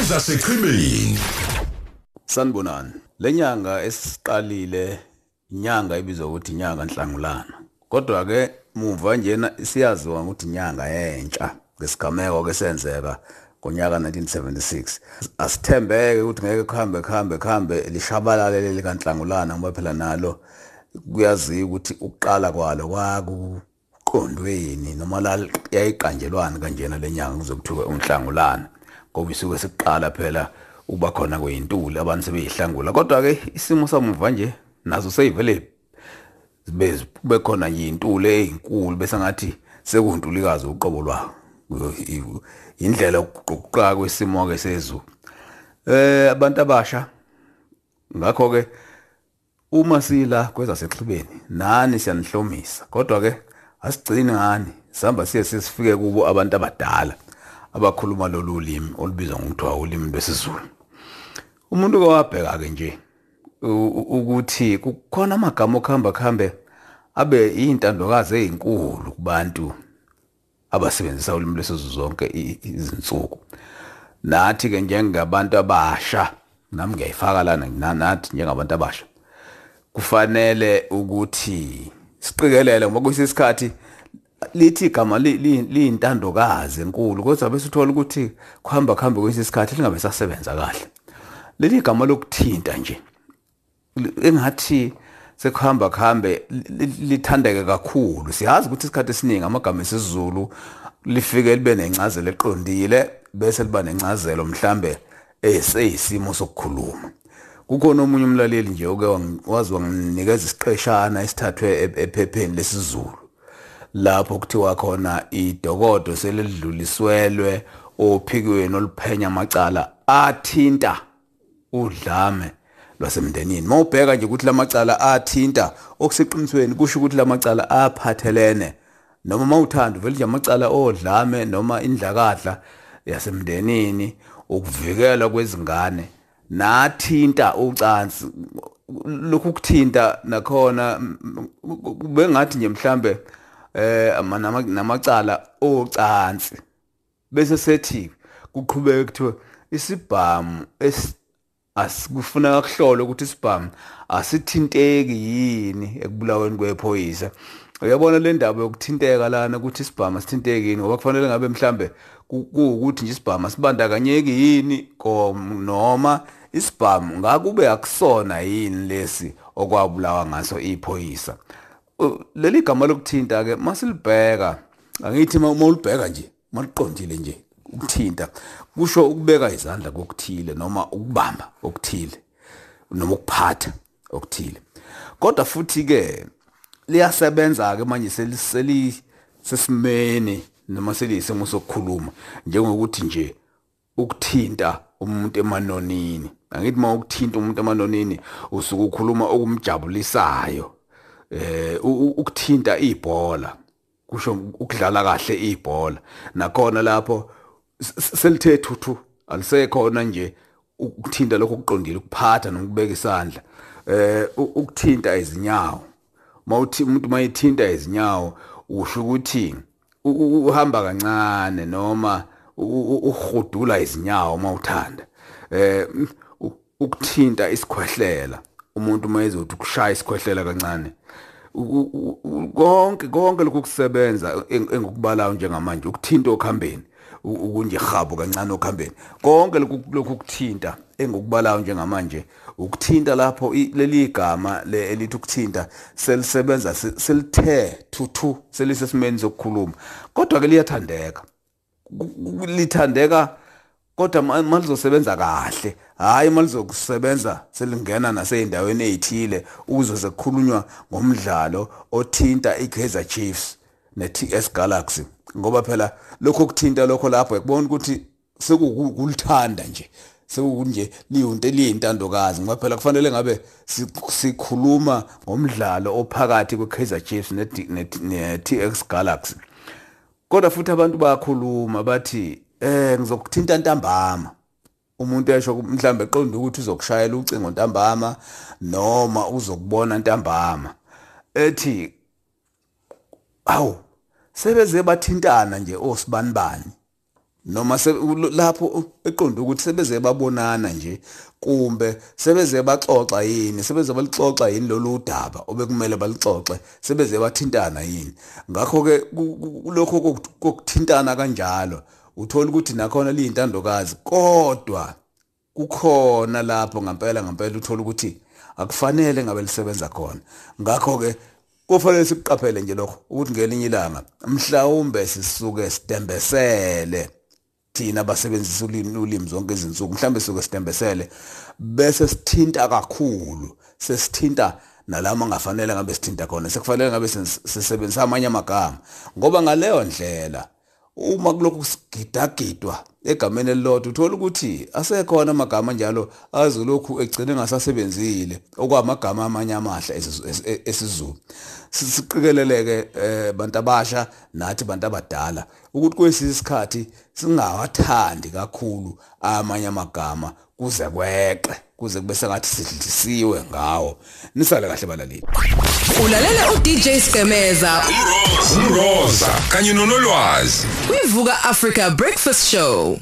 ezaseqhibini Sanibonani. Lenyanga esiqalile inyanga ebizwa ukuthi inyanga Nhlangulana. Kodwa ke muva njena siyaziwa ukuthi inyanga yentsha ngesigameko ke senzeka ngonyaka 1976. Asithembeke ukuthi ngeke kuhambe kuhambe kuhambe lishabalale leli kaNhlangulana ngoba phela nalo kuyaziwa ukuthi ukuqala kwalo kwakuqondweni noma la yayiqanjelwana kanjena lenyanga kuzokuthiwa unhlangulana ngoba isuke siqala phela uba khona kweyintuli abantu sebeyihlangula. Kodwa ke isimo samuva nje nazo seyivele bebe khona nje intuli ezinkulu bese ngathi sekuntulikazi uqobo lwayo indlela yokuquqa kwesimo ke sezulu. Eh abantu abasha ngakho ke uma sila kwezasexhibeni nani siyanihlomisa? Kodwa ke asigcini ngani? Sihamba siye sisifike kubo abantu abadala. Abakhuluma lolu limi olubizwa ngokuthiwa ulimi lwesiZulu. Umuntu kwabheka ke nje ukuthi kukhona amagama okuhamba kuhambe abe izintandokazi ezinkulu kubantu abasebenzisa ulimi lwesiZulu zonke izinsuku. Nathi ke njengabantu abasha nami ngiyayifaka lana nathi njengabantu abasha kufanele ukuthi siqikelele ngoba kuyisikhathi lithi igama liyintandokazi enkulu kodwa bese uthola ukuthi kuhamba kuhambe kwesikhathi lingabe sasebenza kahle. Leli gama lokuthinta nje engathi sekuhamba kuhambe lithandeke kakhulu. Siyazi ukuthi isikhathi esiningi amagama esizulu lifike libe nencazelo eqondile bese liba nencazelo mhlambe eseyisimo sokukhuluma. Kukhona omunye umlaleli nje oke wazi wanginikeza isiqeshana esithathwe ephepheni lesizulu. Lapho kuthiwa khona idokodo selidluliswelwe ophikweni oluphenya amacala athinta udlame lwasemndenini. Mawubheka nje ukuthi lamacala athinta okuseqinisweni kusho ukuthi lamacala aphathelene noma mawuthanda vele nje amacala odlame noma indlakadla yasemndenini ukuvikelwa kwezingane nathinta ucansi. Lokhu kuthinta nakhona bengathi nje mhlambe eh namacala ocansi. Bese sethi kuqhubeka kuthiwa isibhamu asikufuneka kuhlolwe ukuthi isibhamu asithinteki yini ekubulaweni kwephoyisa. Uyabona le ndaba yokuthinteka lana ukuthi isibhamu asithinteki yini? Ngoba kufanele ngabe mhlambe kuwukuthi nje isibhamu asibandakanyeki yini noma isibhamu ngakube akusona yini lesi okwabulawa ngaso iphoyisa. Leli gama lokuthinta ke masilibheka. Angithi mawulibheka nje maliqondile nje ukuthinta. Kusho ukubeka izandla kokuthile noma ukubamba okuthile noma ukuphatha okuthile. Kodwa futhi ke liyasebenza ke manje seliseli sesimene noma seliyisimo sokukhuluma njengokuthi nje ukuthinta umuntu emanonini. Angithi uma ukuthinta umuntu emanonini usuke ukhuluma okumjabulisayo. Eh ukuthinta ibhola kusho ukudlala kahle ibhola. Nakhona lapho selithe thuthu alisekhona nje ukuthinta lokho okuqondile ukuphatha nokubeka isandla. Eh ukuthinta izinyawo mawuthi umuntu mayithinta izinyawo usho ukuthi uhamba kancane noma uhudula izinyawo mawuthanda. Eh ukuthinta isikhwehlela umuntu mayezothi ukushaya isikhwehlela kancane konke konke lokhu kusebenza engokubalayo njengamanje ukuthinta okuhambeni ukunje habo kancane okuhambeni konke lokhu kuthinta engokubalayo njengamanje ukuthinta lapho leli gama elithi ukuthinta selisebenza selithe thuthu selisesimeni sokukhuluma. Kodwa ke liyathandeka. Lithandeka kodwa malizosebenza kahle. Hayi malizokusebenza selingena naseyindaweni ezithile uzwe sekukhulunywa ngomdlalo othinta iKaizer Chiefs neTS Galaxy. Ngoba phela lokho kuthinta lokho lapho yakubona ukuthi sekukulithanda nje sekunje liyonto eliyintandokazi. Ngoba phela kufanele ngabe sikhuluma ngomdlalo ophakathi kweKaizer Chiefs neTX Galaxy. Kodwa futhi abantu bayakhuluma bathi eh ngizokuthinta ntambama. Umuntu esho mhlambe eqonda ukuthi uzokushayela ucingo ntambama noma uzokubona ntambama. Ethi awu sebeze bathintana nje osibanibani noma lapho eqonda ukuthi sebeze babonana nje kumbe sebeze baxoxa yini sebeze balixoxa yini lolu daba obekumele balixoxe sebeze bathintana yini. Ngakho ke lokho kokuthintana kanjalo. Uthola ukuthi nakhona liyintandokazi kodwa kukhona lapho ngempela ngempela uthola ukuthi akufanele ngabe lisebenza khona. Ngakho ke kufanele sikuqaphele nje lokho ukuthi ngelinye ilanga mhlawumbe sisuke sidembesele thina basebenzisa ulimi ulimi zonke izinsuku mhlambe suke sidembesele bese sithinta kakhulu sesithinta nalama ngafanele ngabe sithinta khona sekufanele ngabe sisebenzisa amanye amagama. Ngoba ngaleyo ndlela uma kulokhu sigidagidwa egameni elilodwa uthola ukuthi asekhona amagama njalo azolokhu egcine ngasasebenzile okwamagama amanye amahle esizulu. Siqikeleleke bantu abasha nathi bantu abadala ukuthi kwesisi isikhathi singawathandi kakhulu amanye amagama kuze kweqe kuze kube sengathi sidlisiwe ngawo. Nisale kahle balaleli. Ulalela uDJ Skemeza umroza kanye nonolwazi. Kwivuka Africa Breakfast Show.